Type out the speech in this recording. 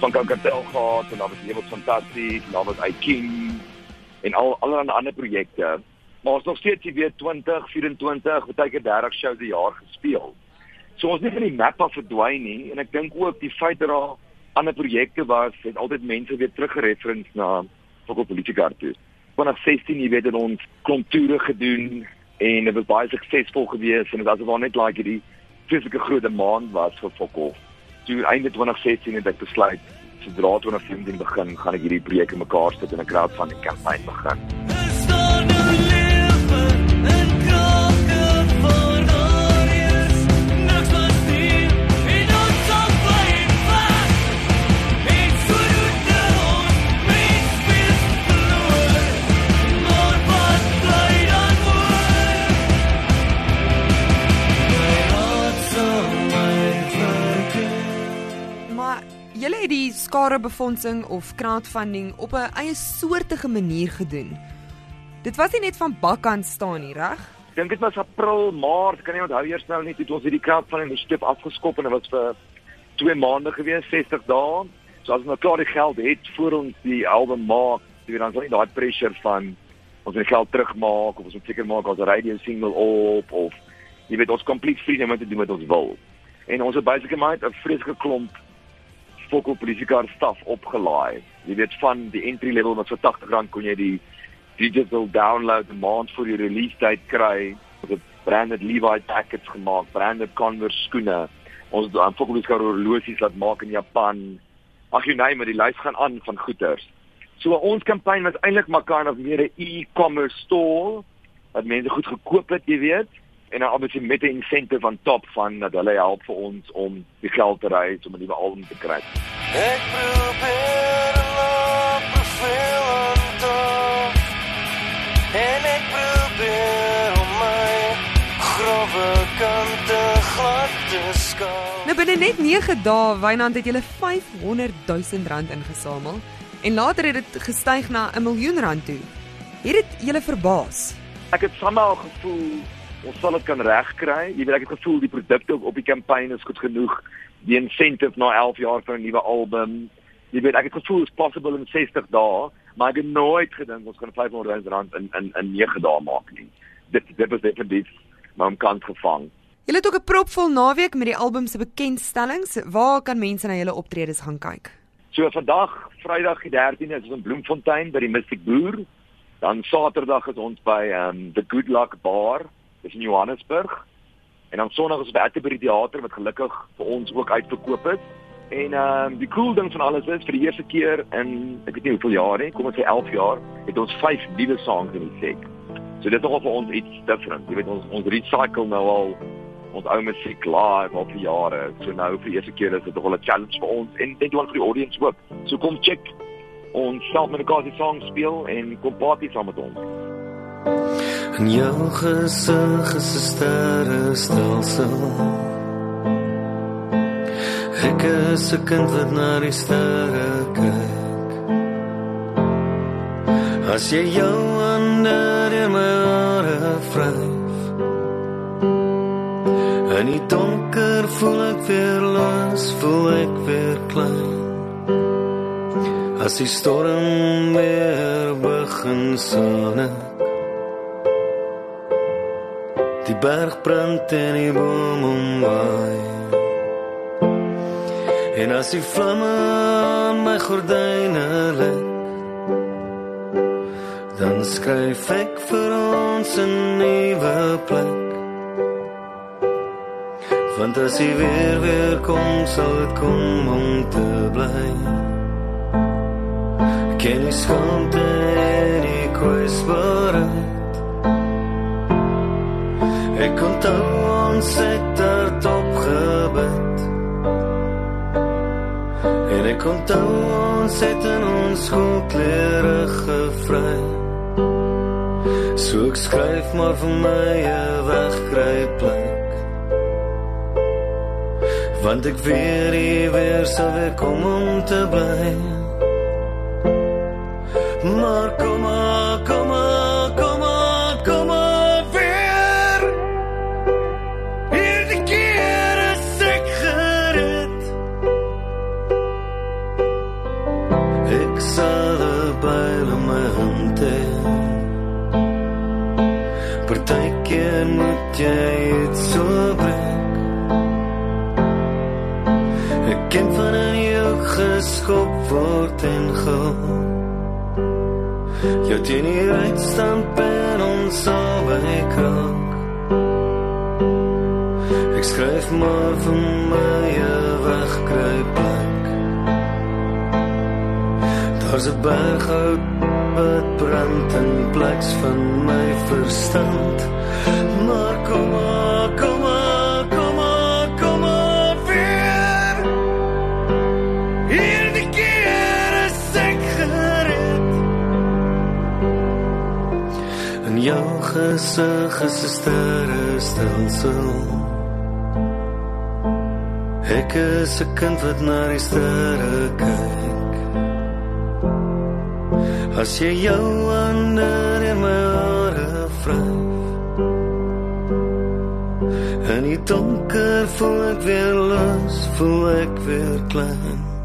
van Kankertel gehad en daar was Ewels Fantasties, daar was iKing en al allerlei ander projekte. Maar ons nog steeds jy weet 20, 24, baie keer 30 shows per jaar gespeel. So ons nie van die map af verdwyn nie en ek dink ook die feit dat daar ander projekte was, het altyd mense weer teruggereferens na Fokker Politiekar toe. Vanaf 16 jy weet het ons konture gedoen en dit was baie suksesvol geweest en dit was net like hierdie fisieke groot demand was vir Fokker. Toe einde 2016 het ek besluit sodra 2017 begin, gaan ek hierdie projek in mekaar sit en 'n crowdfunding kampanje begin. Maar julle het die skadebefondsing of crowdfunding op 'n eie soortige manier gedoen. Dit was nie net van bakkant staan nie, reg? Ek dink dit was April, Maart, kan nie onthou eers nou nie toe het ons hierdie crowdfunding initiatief afgeskop en dit was vir 2 maande gewees, 60 dae. So as ons nou klaar die geld het voor ons die album maak, weet dan daar nie daai pressure van ons die geld terugmaak of ons moet seker maak ons radio single op of jy weet ons complete freedom om te doen wat ons wil. En ons het basically maar 'n vreeslike klomp Fokol polisiekar staf opgelaai. Jy weet van die entry level wat vir R80 kon jy die digital download 'n maand voor die release date kry. Ons het branded Levi jackets gemaak, branded Converse skoene. Ons het aan Fokol polisiekar horlosies laat maak in Japan. Ag jy nee, maar die lys gaan aan van goeders. So ons kampanje was eintlik maar kind of meer 'n e-commerce store wat mense goed gekoop het, jy weet en dan obviously met 'n incentive van top van dat hulle help vir ons om die geld te raise om 'n nuwe album te kry. Ek probeer om te En ek probeer om my grove kante glad te skaal Nou binne net 9 dae, Wynand het julle 500 000 rand ingesamel en later het dit gestyg na 'n miljoen rand toe. Het dit julle verbaas? Ek het somehow gevoel ons sal dit kan regkry. Jy weet ek het gevoel die produkte op, op die kampanje is goed genoeg. Die incentive na 11 jaar vir 'n nuwe album. Jy weet ek het gevoel is possible in 60 dae, maar ek het nooit gedink ons kan 500 000 rand in in in 9 dae maak nie. Dit dit was definitief my omkant gevang. Julle het ook 'n propvol naweek met die album se bekendstellings. Waar kan mense na julle optredes gaan kyk? So vandag, Vrydag die 13de is ons in Bloemfontein by die Mystic Boer. Dan Saterdag is ons by um the Good Luck Bar, dis in Johannesburg. En dan Sondag is by Atterbury Theater wat gelukkig vir ons ook uitverkoop het. En um die cool ding van alles is vir die eerste keer in ek weet nie hoeveel jaar nie, kom ons sê 11 jaar, het ons 5 nuwe songs in die set. So dit is nogal vir ons iets different. Jy weet ons ons recycle nou al ons ou musiek live al vir jare. So nou vir die eerste keer is dit nogal 'n challenge vir ons en dit wil vir die audience ook. So kom check ons self met die songs speel en kom party saam met ons. In jou gesig is 'n sterre stelsel Ek is 'n kind wat na die sterre kyk. As jy jou hande deur my hare vryf In die donker voel ek weer los, voel ek weer klein. As die storm weer begin sonne Die berg brand en die boom omwaai. En as die vlamme aan my gordyne lek Dan skryf ek vir ons 'n nuwe plek. Want as jy weer weer kom sal dit kom om te bly. Ken jy skaamte en die kwesbaarheid Ek onthou ons het daar opgebid. En ek onthou ons het in ons skoolklere gevry. So ek skryf maar vir my 'n wegkruipplek Want ek weet jy weer sal weer kom om te bly partykeer moet jy dit so breek. Ek ken van 'n jou geskop word en gil. Jou teen die uitstamp en ons albei kraak. Ek skryf maar vir my 'n wegkruiper. Daar's 'n berg hout wat brand in plek van my verstand. Maar kom maar, kom maar, kom maar, kom maar weer. Hier die keer is ek gered. En jou gesig is 'n sterrestelsel. Ek is 'n kind wat na die sterre kyk. As jy jou hande in my hare vryf. En die donker voel ek weer los, voel ek weer klein.